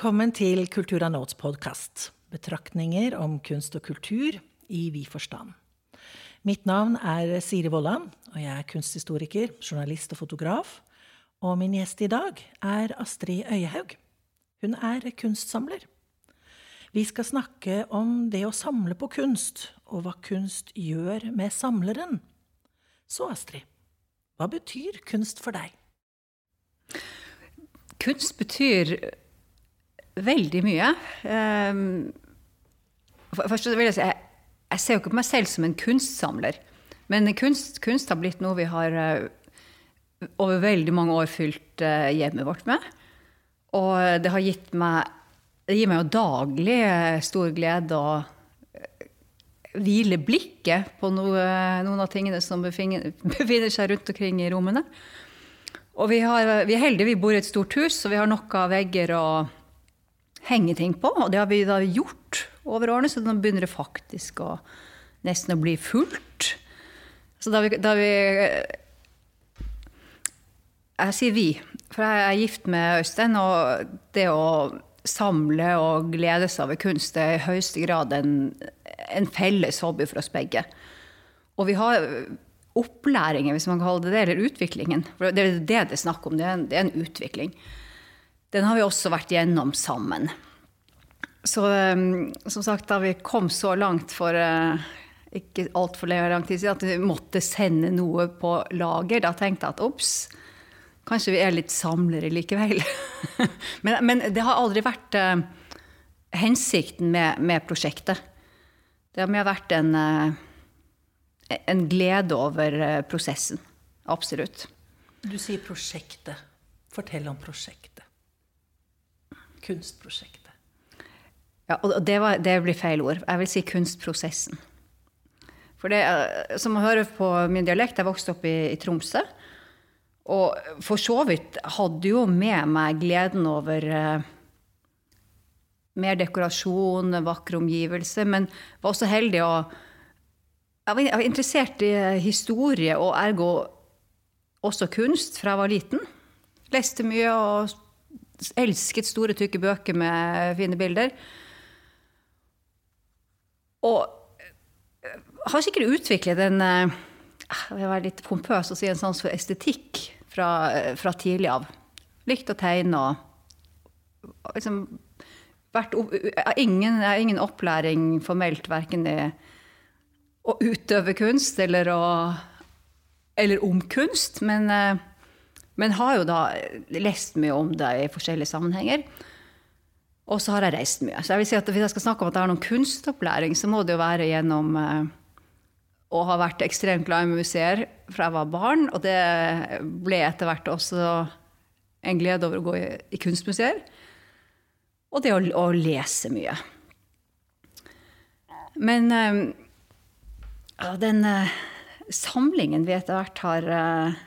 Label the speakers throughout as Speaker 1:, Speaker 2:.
Speaker 1: Velkommen til Kultura Notes podkast. Betraktninger om kunst og kultur i vid forstand. Mitt navn er Siri Vollan, og jeg er kunsthistoriker, journalist og fotograf. Og min gjest i dag er Astrid Øyehaug. Hun er kunstsamler. Vi skal snakke om det å samle på kunst, og hva kunst gjør med samleren. Så, Astrid, hva betyr kunst for deg?
Speaker 2: Kunst betyr veldig mye. Um, først vil jeg si jeg, ser jo ikke på meg selv som en kunstsamler. Men kunst, kunst har blitt noe vi har uh, over veldig mange år fylt uh, hjemmet vårt med. Og det har gitt meg Det gir meg jo daglig uh, stor glede å hvile blikket på noe, noen av tingene som befinner, befinner seg rundt omkring i rommene. Og vi, har, vi er heldige, vi bor i et stort hus, og vi har nok av vegger å henge ting på. Og det har vi da gjort over årene, så nå begynner det faktisk å nesten å bli fullt. Så da vi, da vi Jeg sier vi, for jeg er gift med Øystein, og det å samle og glede seg over kunst er i høyeste grad en, en felles hobby for oss begge. Og vi har opplæringen, hvis man kaller det det, eller utviklingen. For det er det det er snakk om, det er, en, det er en utvikling. Den har vi også vært gjennom sammen. Så um, som sagt, da vi kom så langt for uh, ikke altfor lang tid siden at vi måtte sende noe på lager, da tenkte jeg at ops, kanskje vi er litt samlere likevel. men, men, det har aldri vært uh, hensikten med, med, prosjektet. Det har mer vært en, uh, en glede over prosessen. Absolutt.
Speaker 1: Du sier prosjektet. Fortell om prosjektet. Kunstprosjektet.
Speaker 2: Ja, og det, var, det, blir feil ord. Jeg vil si kunstprosessen. For det, eh, som å høre på min dialekt, jeg vokste opp i, i Tromsø. Og for så vidt hadde jo med meg gleden over eh, mer dekorasjon, vakre omgivelser, men var også heldig å Jeg var interessert i historie og ergo også kunst fra jeg var liten. Leste mye og elsket store, tykke bøker med fine bilder. Og eh, har sikkert utviklet en eh, Jeg vil være litt pompøs og si en sans for estetikk fra, eh, fra tidlig av. Likt å tegne og liksom vært, ingen, ingen opplæring formelt verken i å utøve kunst eller, å, eller om kunst, men, men har jo da lest mye om det i forskjellige sammenhenger. Og så har jeg reist mye. Så jeg vil si at Hvis jeg skal snakke om at jeg har noen kunstopplæring, så må det jo være gjennom eh, å ha vært ekstremt glad i museer fra jeg var barn. Og det ble etter hvert også en glede over å gå i, kunstmuseer. Og det å, å, lese mye. Men eh, den eh, samlingen vi etter hvert har, eh,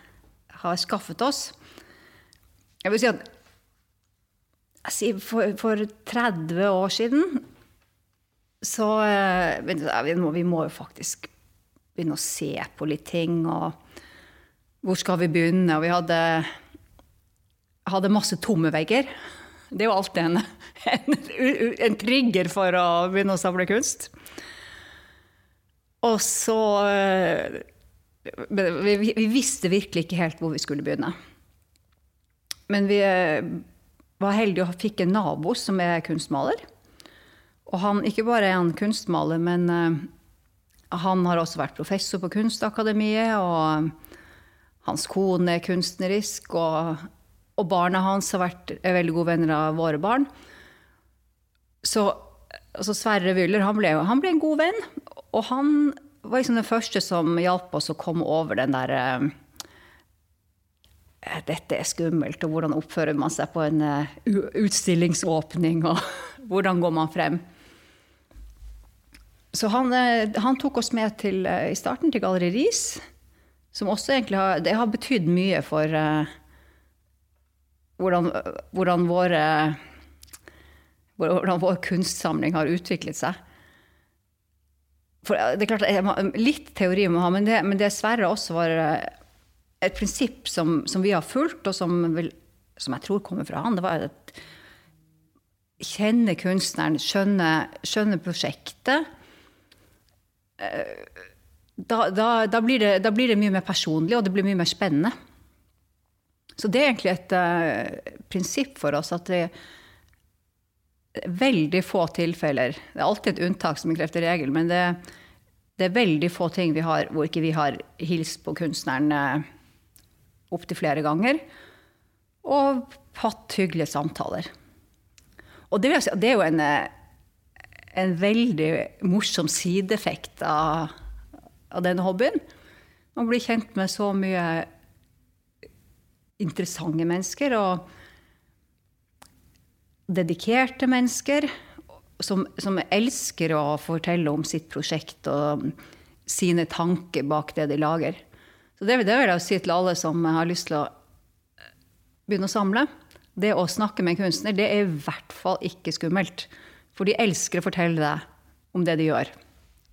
Speaker 2: har skaffet oss Jeg vil si at for, for 30 år siden så eh, vi må, vi må, jo faktisk begynne å se på litt ting. Og hvor skal vi begynne? Og vi hadde, hadde masse tomme vegger. Det er jo alltid en, en, en, trigger for å begynne å samle kunst. Og så eh, vi, vi visste virkelig ikke helt hvor vi skulle begynne. Men vi eh, var heldige og fikk en nabo som er kunstmaler. Og han, ikke bare er han kunstmaler, men uh, han har også vært professor på Kunstakademiet. Og hans kone er kunstnerisk, og, og barna hans har vært, veldig gode venner av våre barn. Så altså Sverre Wyller han ble, han ble, en god venn. Og han var liksom den første som hjalp oss å komme over den der Eh, dette er skummelt, og hvordan oppfører man seg på en uh, utstillingsåpning, og hvordan går man frem? Så han, uh, han tok oss med til, uh, i starten til Galleri Ris, som også egentlig har, det har betydd mye for hvordan, hvordan, våre, hvordan vår kunstsamling har utviklet seg. For det er klart, Litt teori må ha, men det, men dessverre også var et prinsipp som, som, vi har fulgt, og som, vil, som, jeg tror kommer fra han, det var at kjenne kunstneren, skjønne, skjønne prosjektet, da, da, da, blir det, da, blir det, mye mer personlig, og det blir mye mer spennende. Så det er egentlig et uh, prinsipp for oss at det veldig få tilfeller Det er alltid et unntak som bekrefter regel, men det, det er veldig få ting vi har, hvor ikke vi har hilst på kunstneren uh, opptil flere ganger. Og hatt hyggelige samtaler. Og det, si, det er jo en, uh, en veldig morsom sideeffekt av av denne hobbyen. Man blir kjent med så mye interessante mennesker og dedikerte mennesker som, som, elsker å fortelle om sitt prosjekt og sine tanker bak det de lager. Så det, det vil jeg si til alle som har lyst til å begynne å samle. Det å snakke med en kunstner, det er i hvert fall ikke skummelt. For de elsker å fortelle deg om det de gjør,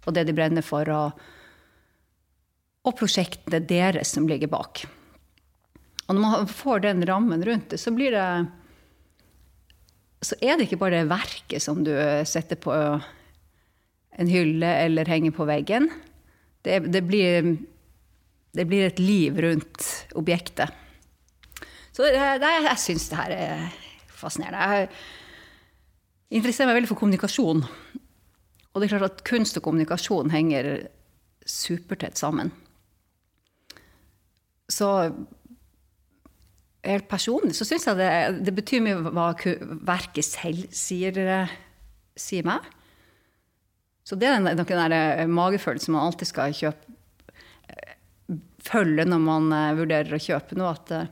Speaker 2: og det de brenner for. og og prosjektene deres som ligger bak. Og når man får den rammen rundt det, så blir det Så er det ikke bare det verket som du setter på en hylle eller henger på veggen. Det, det, blir, det blir, et liv rundt objektet. Så det, jeg syns det her er fascinerende. Jeg interesserer meg veldig for kommunikasjon. Og det er klart at kunst og kommunikasjon henger supertett sammen. Så personlig så syns jeg det, det, betyr mye hva verket selv sier, sier meg. Så det er noen der eh, magefølelsen man alltid skal kjøpe, følge når man eh, vurderer å kjøpe noe. At eh,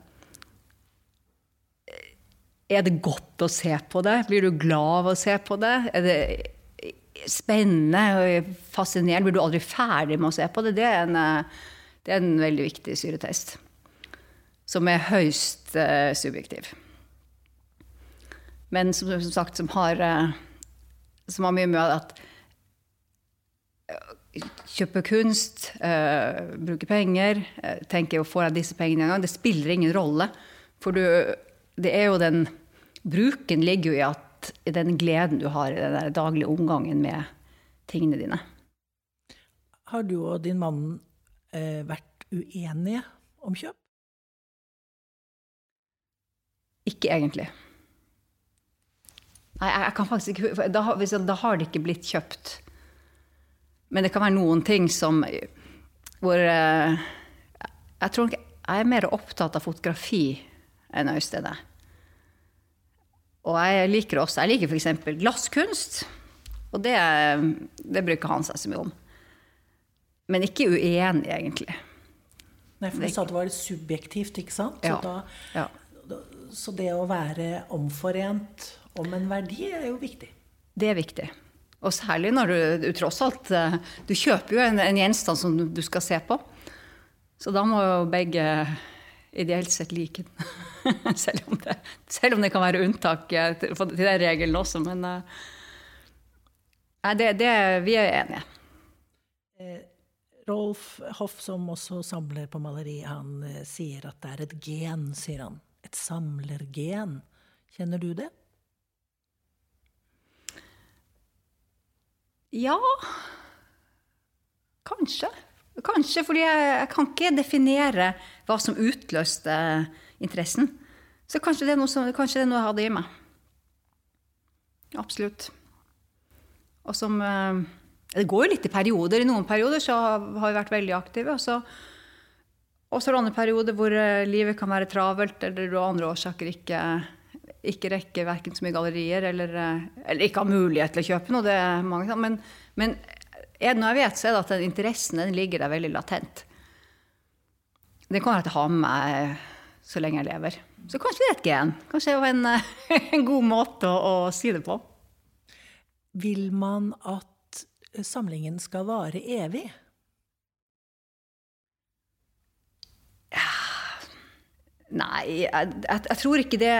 Speaker 2: er det godt å se på det? Blir du glad av å se på det? Er det spennende og fascinerende? Blir du aldri ferdig med å se på det? Det er en det er en veldig viktig syretest. Som er høyst uh, subjektiv. Men som, som sagt, som har, uh, som har mye med at uh, Kjøpe kunst, bruke penger, tenke får jeg disse pengene en gang? Det spiller ingen rolle. For du, det er jo den Bruken ligger jo i at i den gleden du har i den daglige omgangen med tingene dine.
Speaker 1: Har du og din mann eh, vært uenige om kjøp?
Speaker 2: Ikke egentlig. Nei, jeg kan faktisk ikke da, da har det ikke blitt kjøpt. Men det kan være noen ting som hvor eh, Jeg tror jeg er mer opptatt av fotografi enn Øystein er. Og jeg liker også Jeg liker f.eks. glasskunst. Og det, det bruker han seg så mye om. Men ikke uenig, egentlig.
Speaker 1: Nei, for du sa det var litt subjektivt, ikke sant? Så,
Speaker 2: ja.
Speaker 1: Da, ja. Så det å være omforent om en verdi er jo viktig.
Speaker 2: Det er viktig. Og særlig når du, du tross alt eh, Du kjøper jo en, en, gjenstand som du skal se på. Så da må jo begge ideelt sett like den. selv, om det, selv om det kan være unntak eh, til, til den regelen også, men Nei, det, det, vi er enige.
Speaker 1: Rolf Hoff, som også samler på maleri, han eh, sier at det er et gen, sier han. Et samlergen. Kjenner du det?
Speaker 2: Ja Kanskje. Kanskje, fordi jeg, jeg, kan ikke definere hva som utløste interessen. Så kanskje det er noe, som, det er noe jeg hadde i meg. Absolutt. Og som eh, det går jo litt i perioder. I noen perioder så har vi vært veldig aktive. Og så, og så er det andre perioder hvor eh, livet kan være travelt, eller du av andre årsaker ikke, ikke rekker verken så mye gallerier eller, eh, eller, ikke har mulighet til å kjøpe noe. Mange, men, men når jeg vet, så er det at den interessen den ligger der veldig latent. Den kommer jeg til å ha med meg så lenge jeg lever. Så kanskje det er et gen. Kanskje det er en, en god måte å, å si det på.
Speaker 1: Vil man at samlingen skal vare evig?
Speaker 2: Nei, jeg, jeg, jeg, tror ikke det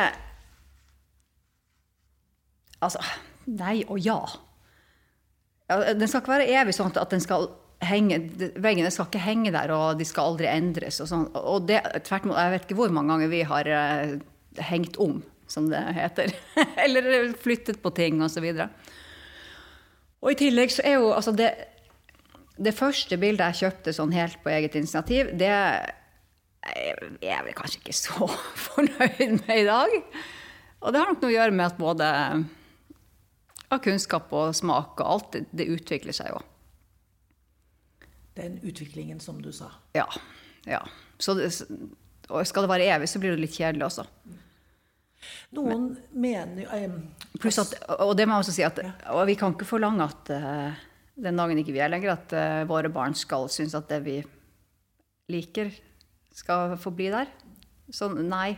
Speaker 2: Altså Nei og ja. Den skal ikke være evig sånn at den skal henge, veggene skal ikke henge der, og de skal aldri endres. Og sånn. Og det, tvert imot, jeg vet ikke hvor mange ganger vi har uh, hengt om som det heter. Eller flyttet på ting osv. Og, så og i tillegg så er jo altså det, det første bildet jeg kjøpte sånn helt på eget initiativ, det er jeg vel kanskje ikke så fornøyd med i dag. Og det har nok noe å gjøre med at både av kunnskap og smak og alt, det, det utvikler seg jo.
Speaker 1: Den utviklingen som du sa.
Speaker 2: Ja. ja. Det, og skal det være evig, så blir det litt kjedelig også.
Speaker 1: Noen Men, mener um,
Speaker 2: Pluss at, og det må jeg også si, at og vi kan ikke forlange at uh, den dagen ikke vi er lenger, at uh, våre barn skal synes at det vi liker, skal få bli der. Så nei.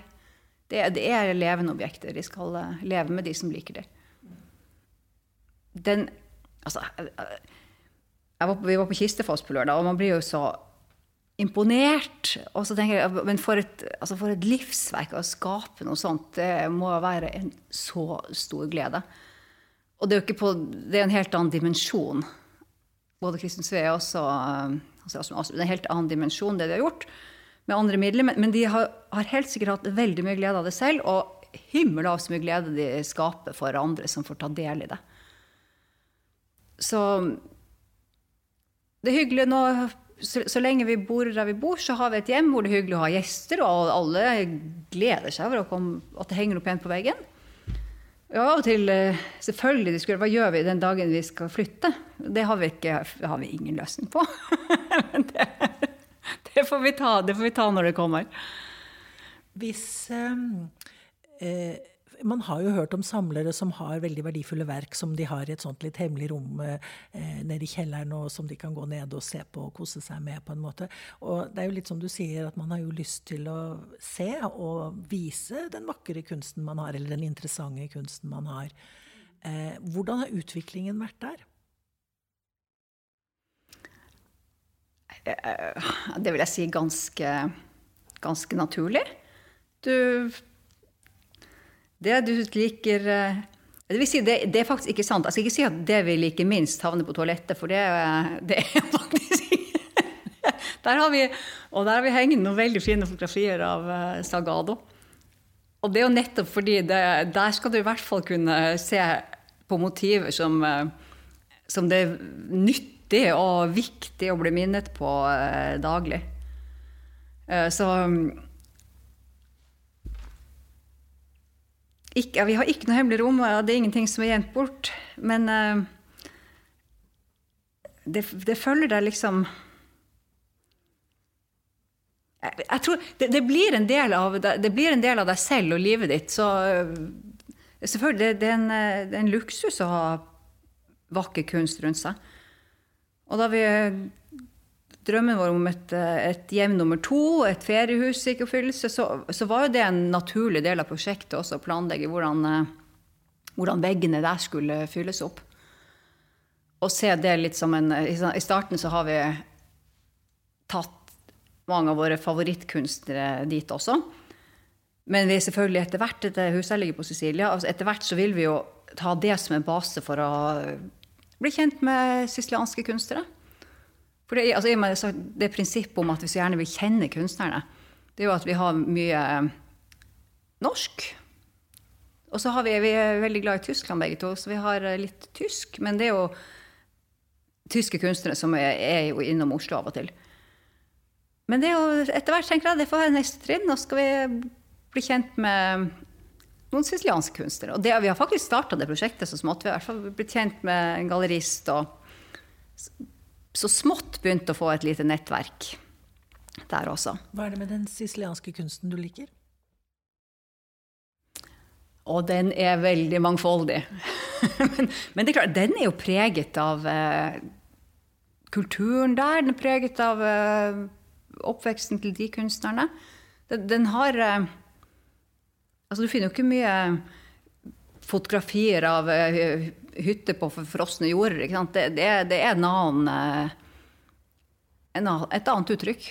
Speaker 2: Det, det er levende objekter. De skal uh, leve med de som liker det. Den Altså var, Vi var på Kistefoss på lørdag, og man blir jo så imponert. Og så tenker jeg, Men for et, altså for et livsverk å skape noe sånt, det må være en så stor glede. Og det er jo ikke på, det er en helt annen dimensjon. Både Kristin Svea og også, altså, det er en helt annen dimensjon, det de har gjort med andre midler. Men, men de har, har, helt sikkert hatt veldig mye glede av det selv, og himmel av så mye glede de skaper for andre som får ta del i det. Så det er hyggelig nå så, så, lenge vi bor der vi bor, så har vi et hjem hvor det er hyggelig å ha gjester, og alle gleder seg over at det henger noe pent på veggen. Ja, av og til eh, selvfølgelig diskuterer hva gjør vi den dagen vi skal flytte. Det har vi, ikke, har vi ingen løsning på. Men det, det, får ta, det, får vi ta, når det kommer.
Speaker 1: Hvis um, eh, man har jo hørt om samlere som har veldig verdifulle verk som de har i et sånt litt hemmelig rom eh, nede i kjelleren, og som de kan gå ned og se på og kose seg med. på en måte. Og det er jo litt som du sier, at man har jo lyst til å se og vise den vakre kunsten man har, eller den interessante kunsten man har. Eh, hvordan har utviklingen vært der?
Speaker 2: Det vil jeg si ganske, ganske naturlig. Du det du liker eh, det, vil si, det, det, er faktisk ikke sant. Jeg skal ikke si at det vi liker minst, havner på toalettet, for det, det er faktisk der har vi, Og der har vi hengt noen veldig fine fotografier av Sagado. Og det er jo nettopp fordi det, der skal du i hvert fall kunne se på motiver som, som det er nyttig og viktig å bli minnet på uh, daglig. så ikke, vi har ikke noe hemmelig rom, og det er ingenting som er gjemt bort. Men uh, det, det, følger deg liksom jeg, jeg tror det, det, blir av, det, blir en del av, deg selv og livet ditt. Så selvfølgelig, det, det, er en, en luksus å ha vakker kunst rundt seg. Og da vi drømmen vår om et, et, hjem nummer to, et feriehus i oppfyllelse, så, så, var jo det en naturlig del av prosjektet også å planlegge hvordan, eh, hvordan, veggene der skulle fylles opp. Og se det litt som en I starten så har vi tatt mange av våre favorittkunstnere dit også. Men vi er selvfølgelig etter hvert etter huset ligger på Sicilia, altså etter hvert så vil vi jo ta det som en base for å bli kjent med sicilianske kunstnere. For det, altså, det prinsippet om at vi så gjerne vil kjenne kunstnerne, det er jo at vi har mye eh, norsk. Og så har vi, vi er veldig glad i Tyskland begge to, så vi har eh, litt tysk. Men det er jo tyske kunstnere som er, er jo innom Oslo av og til. Men det er jo, etter hvert tenker jeg det får være neste trinn. Nå skal vi bli kjent med noen sicilianske kunstnere. Og det, vi har faktisk starta det prosjektet så smått. Vi har i hvert fall blitt kjent med en gallerist og så smått begynt å få et lite nettverk der også.
Speaker 1: Hva er det med den sicilianske kunsten du liker?
Speaker 2: Og den er veldig mangfoldig. men, men, det er klart, den er jo preget av eh, kulturen der. Den er preget av eh, oppveksten til de kunstnerne. Den, den har eh, Altså, du finner jo ikke mye fotografier av eh, hytter på forfrosne jorder. Det, det, det, er en annen, eh, en annen, et annet uttrykk.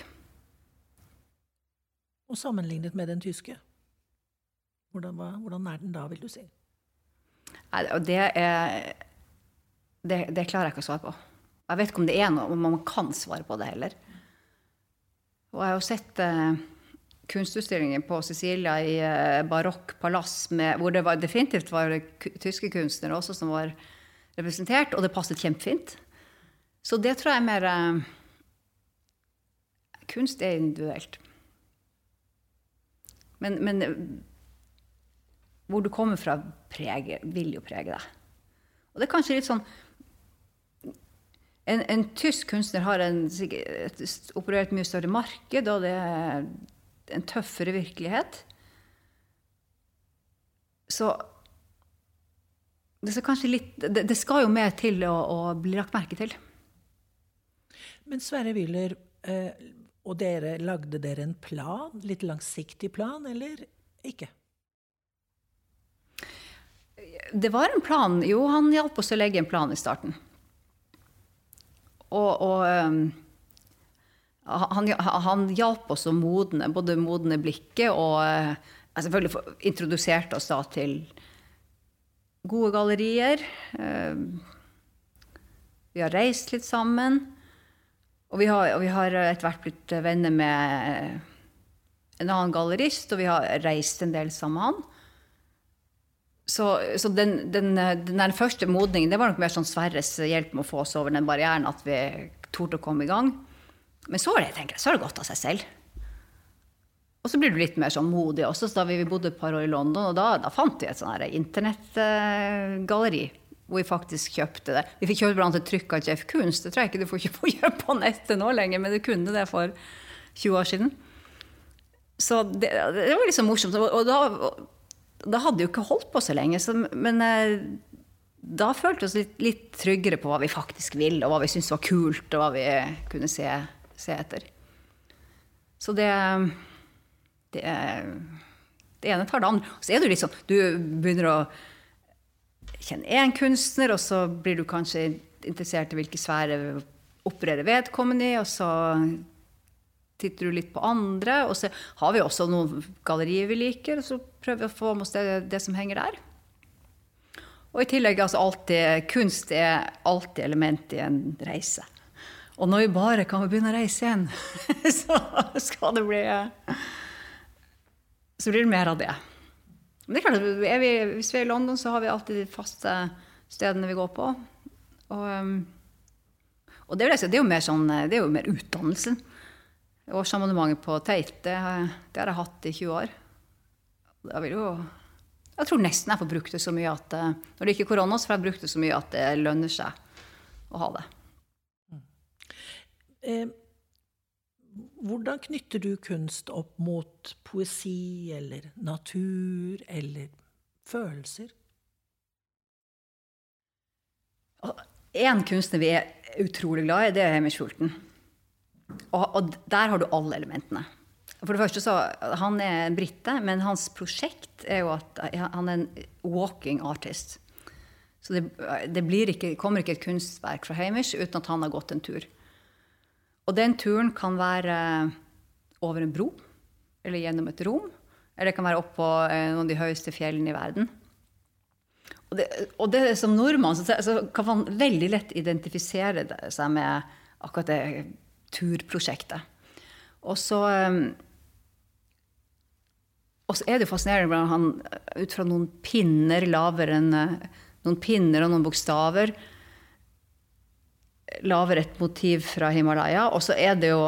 Speaker 1: Og sammenlignet med den tyske? Hvordan, hvordan er den da, vil du si?
Speaker 2: Nei, det er det, det, klarer jeg ikke å svare på. Jeg vet ikke om det er noe, om man kan svare på det heller. Og jeg har jo sett eh, kunstutstillingen på Sicilia i eh, barokk palass, hvor det var, definitivt var tyske kunstnere også som var representert, og det passet kjempefint. Så det tror jeg er mer eh, Kunst er individuelt. Men, men hvor du kommer fra, preger, vil jo prege deg. Og det er kanskje litt sånn En, en tysk kunstner har en, opererer et mye større marked, og det er en tøffere virkelighet. Så det skal, litt, det, det skal jo mer til å, å, bli lagt merke til.
Speaker 1: Men Sverre Wyller, eh, og dere, lagde dere en plan? Litt langsiktig plan, eller ikke?
Speaker 2: Det var en plan. Jo, han hjalp oss å legge en plan i starten. Og, og um, han, han, hjalp oss å modne, både modne blikket og uh, selvfølgelig introduserte oss da til gode gallerier. Uh, vi har reist litt sammen. Og vi har, og vi har etter hvert blitt venner med en annen gallerist, og vi har reist en del sammen med han. Så, så den, den, den, første modningen det var nok mer sånn Sverres hjelp med å få oss over den barrieren, at vi torde å komme i gang. Men så, det, jeg, så har det gått av seg selv. Og så blir du litt mer sånn modig også. Så da vi bodde et par år i London, og da, da fant vi et sånn internettgalleri. hvor vi faktisk kjøpte det. Vi fikk kjøpt blant annet et trykk av Jeff Kunst. Det tror jeg ikke du får kjøpe på nettet nå lenger, men du kunne det for 20 år siden. Så det, det var liksom morsomt. Og da da hadde jo ikke holdt på så lenge. Så, men eh, da følte vi oss litt, litt, tryggere på hva vi faktisk vil, og hva vi syntes var kult, og hva vi kunne se, se etter. Så det, det, det ene tar det andre. Og så er du litt sånn Du begynner å kjenne én kunstner, og så blir du kanskje interessert i hvilke sfære opererer vedkommende i, og så titter du litt på andre. Og så har vi også noen gallerier vi liker, og så prøver vi å få med oss det, det som henger der. Og i tillegg altså alltid, kunst er alltid element i en reise. Og når vi bare kan begynne å reise igjen, så skal det bli Så blir det mer av det. Men det er klart, er vi, Hvis vi er i London, så har vi alltid de faste stedene vi går på. Og, um, og det, er jo mer sånn, det er jo mer utdannelsen. Årsabonnementet på Tate, det, det, har jeg hatt i 20 år. Jo, jeg tror nesten jeg får brukt det så mye at eh, Når det ikke er korona, så får jeg brukt det så mye at det lønner seg å ha det.
Speaker 1: Eh, hvordan knytter du kunst opp mot poesi eller natur eller følelser?
Speaker 2: En kunstner vi er utrolig glad i, det er Hamish Schulten. Og, og, der har du alle elementene. For det første så, Han er en brite, men hans prosjekt er jo at han er en walking artist. Så det, det ikke, kommer ikke et kunstverk fra Hamish uten at han har gått en tur. Og den turen kan være over en bro, eller gjennom et rom. Eller det kan være opp på eh, noen av de høyeste fjellene i verden. Og det, og det som nordmann så, så kan man veldig lett identifisere seg med akkurat det turprosjektet. Og så ehm, og så er det fascinerende hvordan han ut fra noen pinner lavere enn eh, noen pinner og noen bokstaver lager et motiv fra Himalaya. Og så er det jo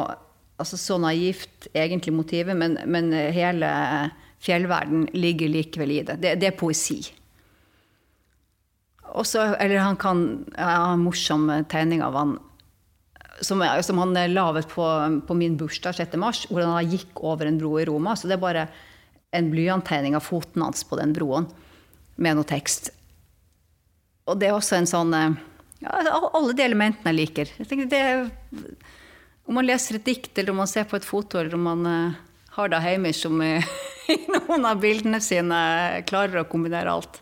Speaker 2: altså så naivt egentlig motivet, men, men hele fjellverden ligger likevel i det. Det, det er poesi. Også, eller han kan ha en morsom tegning av han som, som han laget på, på min bursdag 6. mars, hvor han gikk over en bro i Roma. Så det er bare en blyanttegning av foten hans på den broen med noe tekst. Og det er også en sånn ja, Alle de elementene jeg liker. Jeg det, om man leser et dikt, eller om man ser på et foto, eller om man uh, har det hjemme som i noen av bildene sine klarer å kombinere alt.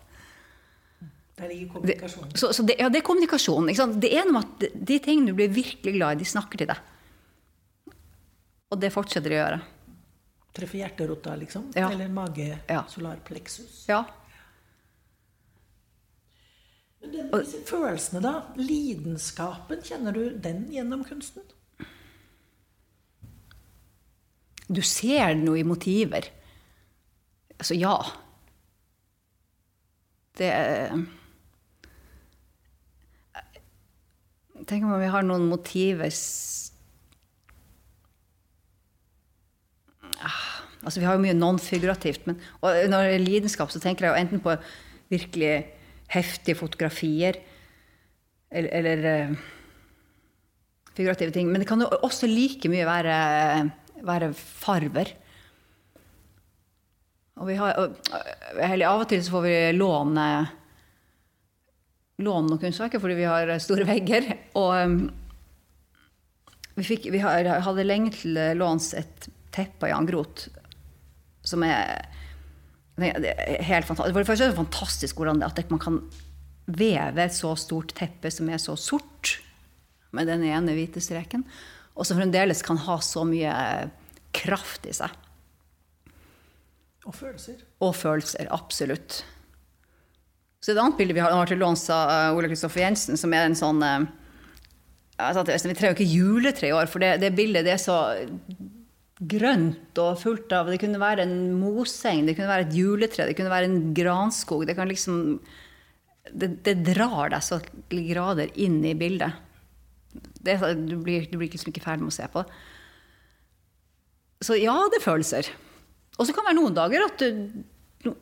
Speaker 1: Der ligger kommunikasjon.
Speaker 2: Det, så, så det, ja, det er kommunikasjon. Det er noe at de tingene du blir virkelig glad i, de snakker til deg. Og det fortsetter de å gjøre.
Speaker 1: Treffer hjerterota, liksom?
Speaker 2: Ja.
Speaker 1: Eller mage,
Speaker 2: ja.
Speaker 1: solarpleksus?
Speaker 2: Ja.
Speaker 1: Men den, disse følelsene, da? Lidenskapen, kjenner du den gjennom kunsten?
Speaker 2: Du ser noe i motiver. Altså, ja. Det Tenk om vi har noen motiver ah, Altså, vi har jo mye non-figurativt. Men og når det er lidenskap, så tenker jeg jo enten på virkelig heftige fotografier eller, eller uh, figurative ting. Men det kan jo også like mye være, være farver. Og vi har, og, av og til så får vi låne låne noen kunstverker fordi vi har store vegger. Og um, vi, fikk, vi hadde lenge til låns et teppe av Jan Groth som er helt fantastisk. For det første er det fantastisk hvordan det, at man kan veve et så stort teppe som er så sort, med den ene hvite streken, og som fremdeles kan ha så mye kraft i seg.
Speaker 1: Og følelser.
Speaker 2: Og følelser, absolutt. Så et annet bilde vi har, har til låns av Ole Kristoffer Jensen, som er en sånn uh, Vi trenger jo ikke juletre i år, for det, det, bildet det er så grønt og fullt av Det kunne være en moseng, det kunne være et juletre, det kunne være en granskog. Det kan liksom Det, det drar deg så til grader inn i bildet. Det, du, blir, du blir liksom ikke ferdig med å se på det. Så ja, det er følelser. Og så kan det være noen dager at du, du,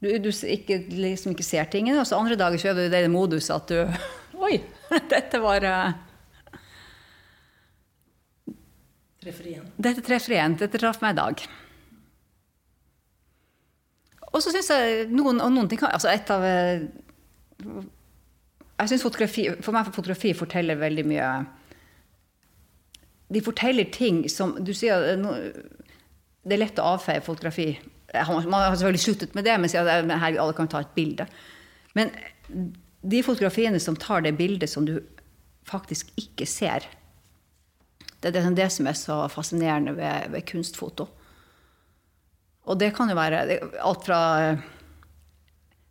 Speaker 2: du ikke, liksom ikke, ser tingene, og så andre dager så er du i det modus at du Oi, dette var uh,
Speaker 1: Treffer igjen.
Speaker 2: Dette treffer igjen. Dette traff meg i dag. Og så syns jeg noen, og noen ting kan altså et av eh, jeg synes fotografi, For meg fotografi forteller veldig mye De forteller ting som Du sier det er lett å avfeie fotografi. Man har selvfølgelig sluttet med det, men sier at her, alle kan ta et bilde. Men de fotografiene som tar det bildet som du faktisk ikke ser, det er det som er så fascinerende ved, ved kunstfoto. Og det kan jo være alt fra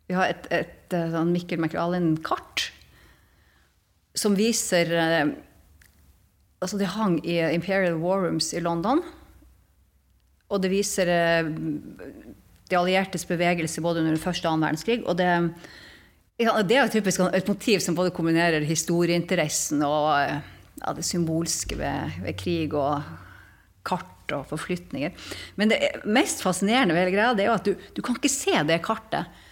Speaker 2: Vi har et, et, et sånn Mikkel McAllen-kart som viser eh, Altså, det hang i Imperial War Rooms i London. Og det viser eh, de alliertes bevegelse både under første og annen verdenskrig. Og det, ja, det er typisk et motiv som både kombinerer historieinteressen og eh, ja, det symbolske ved, ved, krig og kart og forflytninger. Men det mest fascinerende ved greia det er jo at du, du kan ikke se det kartet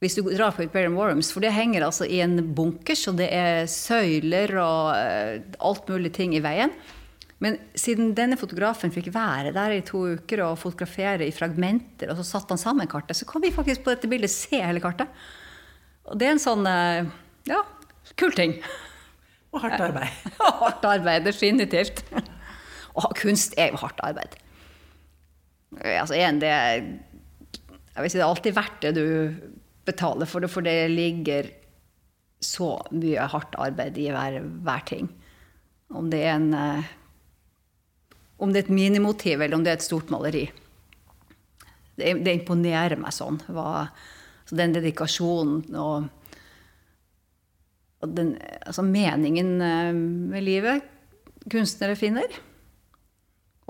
Speaker 2: hvis du drar på Imperium Warums, for det henger altså i en bunkers, og det er søyler og uh, alt mulig ting i veien. Men siden denne fotografen fikk være der i to uker og fotografere i fragmenter, og så satte han sammen kartet, så kan vi faktisk på dette bildet se hele kartet. Og det er en sånn uh, ja, kul ting.
Speaker 1: Og hardt arbeid.
Speaker 2: hardt arbeid, definitivt. Og kunst er jo hardt arbeid. Altså, en, det, jeg vil si det er alltid verdt det du betaler for det, for det ligger så mye hardt arbeid i hver, hver ting. Om det er en eh, om det er et minimotiv, eller om det er et stort maleri. Det, det imponerer meg sånn. Hva, så den dedikasjonen og, og den altså meningen eh, med livet kunstnere finner.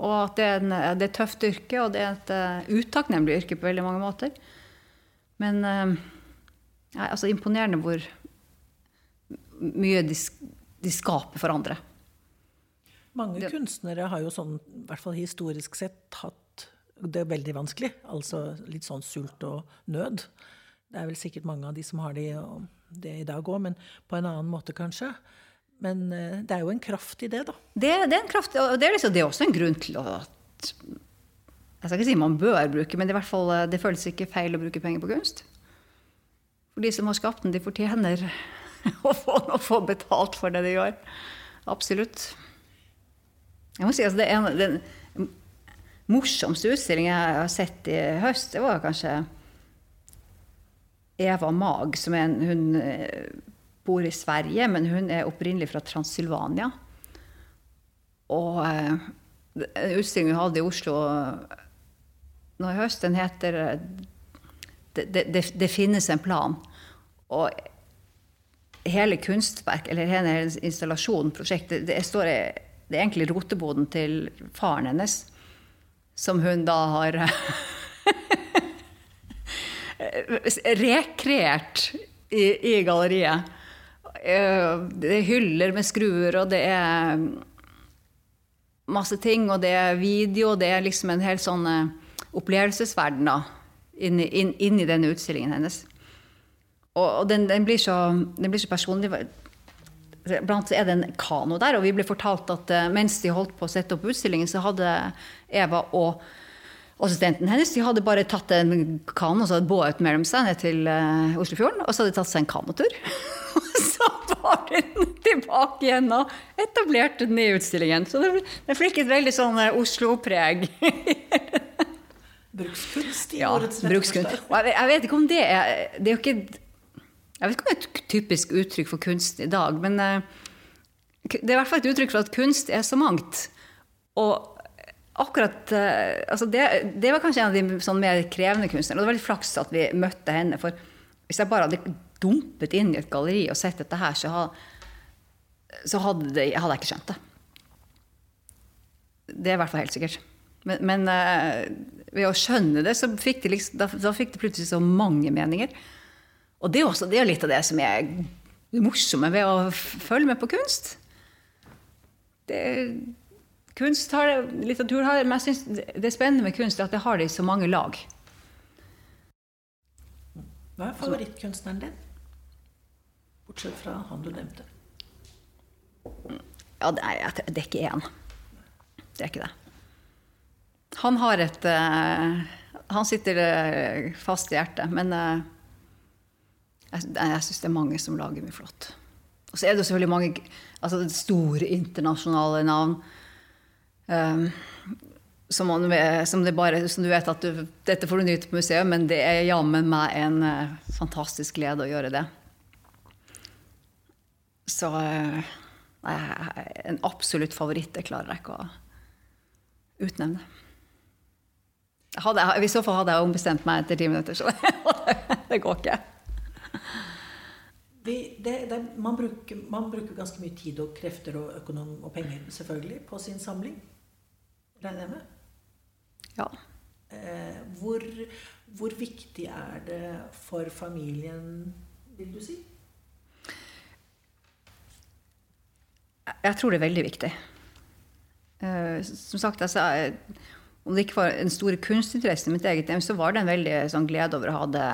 Speaker 2: Og at det er, en, det er et tøft yrke, og det er et uh, utakknemlig yrke på veldig mange måter. Men ja, altså imponerende hvor mye de, de, skaper for andre.
Speaker 1: Mange det, kunstnere har jo sånn, i hvert fall historisk sett, hatt det veldig vanskelig. Altså litt sånn sult og nød. Det er vel sikkert mange av de som har det, det i dag òg, men på en annen måte kanskje. Men uh, det er jo en kraft i det, da.
Speaker 2: Det, det er en kraft, og det er, liksom, det er også en grunn til at jeg skal ikke si man bør bruke, men det, fall, eh, det føles ikke feil å bruke penger på kunst. For de som har skapt den, de fortjener å få, å få betalt for det de gjør. Absolutt. Jeg må si altså, det er en, Den morsomste utstillingen jeg har sett i høst, det var kanskje Eva Mag, som en, hun eh, bor i Sverige, men hun er opprinnelig fra Transylvania. Og uh, utstillingen vi hadde i Oslo nå i høst. Den heter det, det, det, finnes en plan. Og hele kunstverk, eller hele installasjonen, prosjektet, det, står, det er egentlig roteboden til faren hennes. som hun da har rekreert i, i galleriet. Eh, det er hyller med skruer, og det er masse ting, og det er video, og det er liksom en helt sånn eh, opplevelsesverden da, inni inn, inn i utstillingen hennes. Og, og den, den, blir så, den, blir så, personlig. Blant annet er det en kano der, og vi ble fortalt at mens de holdt på å sette opp utstillingen, så hadde Eva og assistenten hennes de hadde bare tatt en kan og så hadde båret mellom seg ned til uh, Oslofjorden, og så hadde de tatt seg en kanotur. og så var den tilbake igjen og etablerte den i utstillingen. Så det, det fikk et veldig sånn uh, Oslo-preg.
Speaker 1: brukskunst i
Speaker 2: ja,
Speaker 1: årets
Speaker 2: brukskunst. Jeg, jeg vet ikke om det er Det er jo ikke Jeg vet ikke om det er et typisk uttrykk for kunst i dag, men uh, det er i hvert fall et uttrykk for at kunst er så mangt. Og akkurat uh, altså det, det, var kanskje en av de sånn mer krevende kunstnerne. Og det var litt flaks at vi møtte henne. For hvis jeg bare hadde dumpet inn i et galleri og sett dette her, så, så hadde, det, hadde jeg ikke skjønt det. Det er i hvert fall helt sikkert. Men, men uh, ved å skjønne det, så fikk det, liksom, da, da fikk det plutselig så mange meninger. Og det er, også, det er litt av det som er morsomme ved å følge med på kunst. Det, kunst har, litteratur har, men jeg synes det spennende med kunst er at det har det i så mange lag.
Speaker 1: Hva er favorittkunstneren din? Bortsett fra han du nevnte.
Speaker 2: Ja, det er, det er ikke én. Det er ikke det. Han har et uh, Han sitter uh, fast i hjertet. Men uh, jeg, jeg syns det er mange som lager mye flott. Og så er det selvfølgelig mange altså store internasjonale navn. Um, som, man, som, bare, som, du vet at du, dette får du nyte på museet, men det er jammen meg en uh, fantastisk glede å gjøre det. Så uh, en absolutt favoritt, det klarer jeg ikke å utnevne. Hadde, I så fall hadde jeg ombestemt meg etter ti minutter, så det går ikke.
Speaker 1: Det, det, man, bruker, man, bruker, ganske mye tid og krefter og økonom og penger selvfølgelig på sin samling. Regner jeg med?
Speaker 2: Ja.
Speaker 1: Eh, hvor, hvor, viktig er det for familien, vil du si?
Speaker 2: Jeg tror det er veldig viktig. Eh, som sagt, altså om det ikke var en stor kunstinteresse i mitt eget hjem, så var det en veldig sånn, glede over å ha det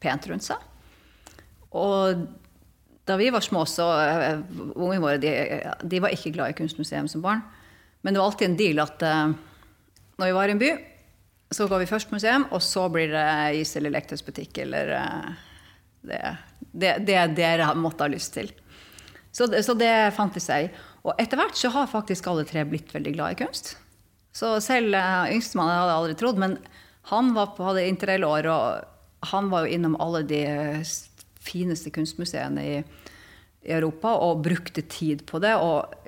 Speaker 2: pent rundt seg. Og da vi var små, så uh, Ungene våre de, de, var ikke glad i kunstmuseum som barn. Men det var alltid en deal at uh, når vi var i en by, så går vi først på museum, og så blir det is- eller leketøysbutikk eller uh, det, det, det dere måtte ha lyst til. Så, så det fant de seg i. Og etter hvert så har faktisk alle tre blitt veldig glad i kunst. Så selv uh, yngstemann hadde aldri trodd, men han på, hadde interrailår, og han var jo innom alle de eh, fineste kunstmuseene i, i, Europa og brukte tid på det. Og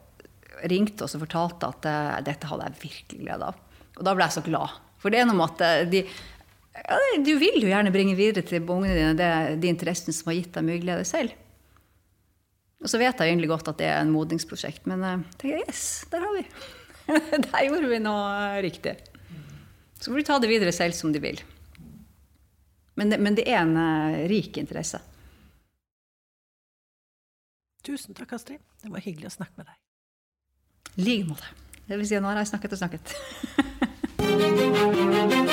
Speaker 2: ringte oss og fortalte at uh, dette hadde jeg virkelig glede av. Og da ble jeg så glad. For det er noe med at de, ja, du vil jo gjerne bringe videre til ungene dine det, de interessene som har gitt deg mye glede selv. Og så vet jeg egentlig godt at det er en modningsprosjekt, men tenker, yes, der har vi. Der gjorde vi noe riktig. Så får de ta det videre selv som de vil. Men det, men det er en uh, rik interesse.
Speaker 1: Tusen takk, Astrid. Det var hyggelig å snakke med deg.
Speaker 2: I like måte. Det vil si, nå har jeg snakket og snakket.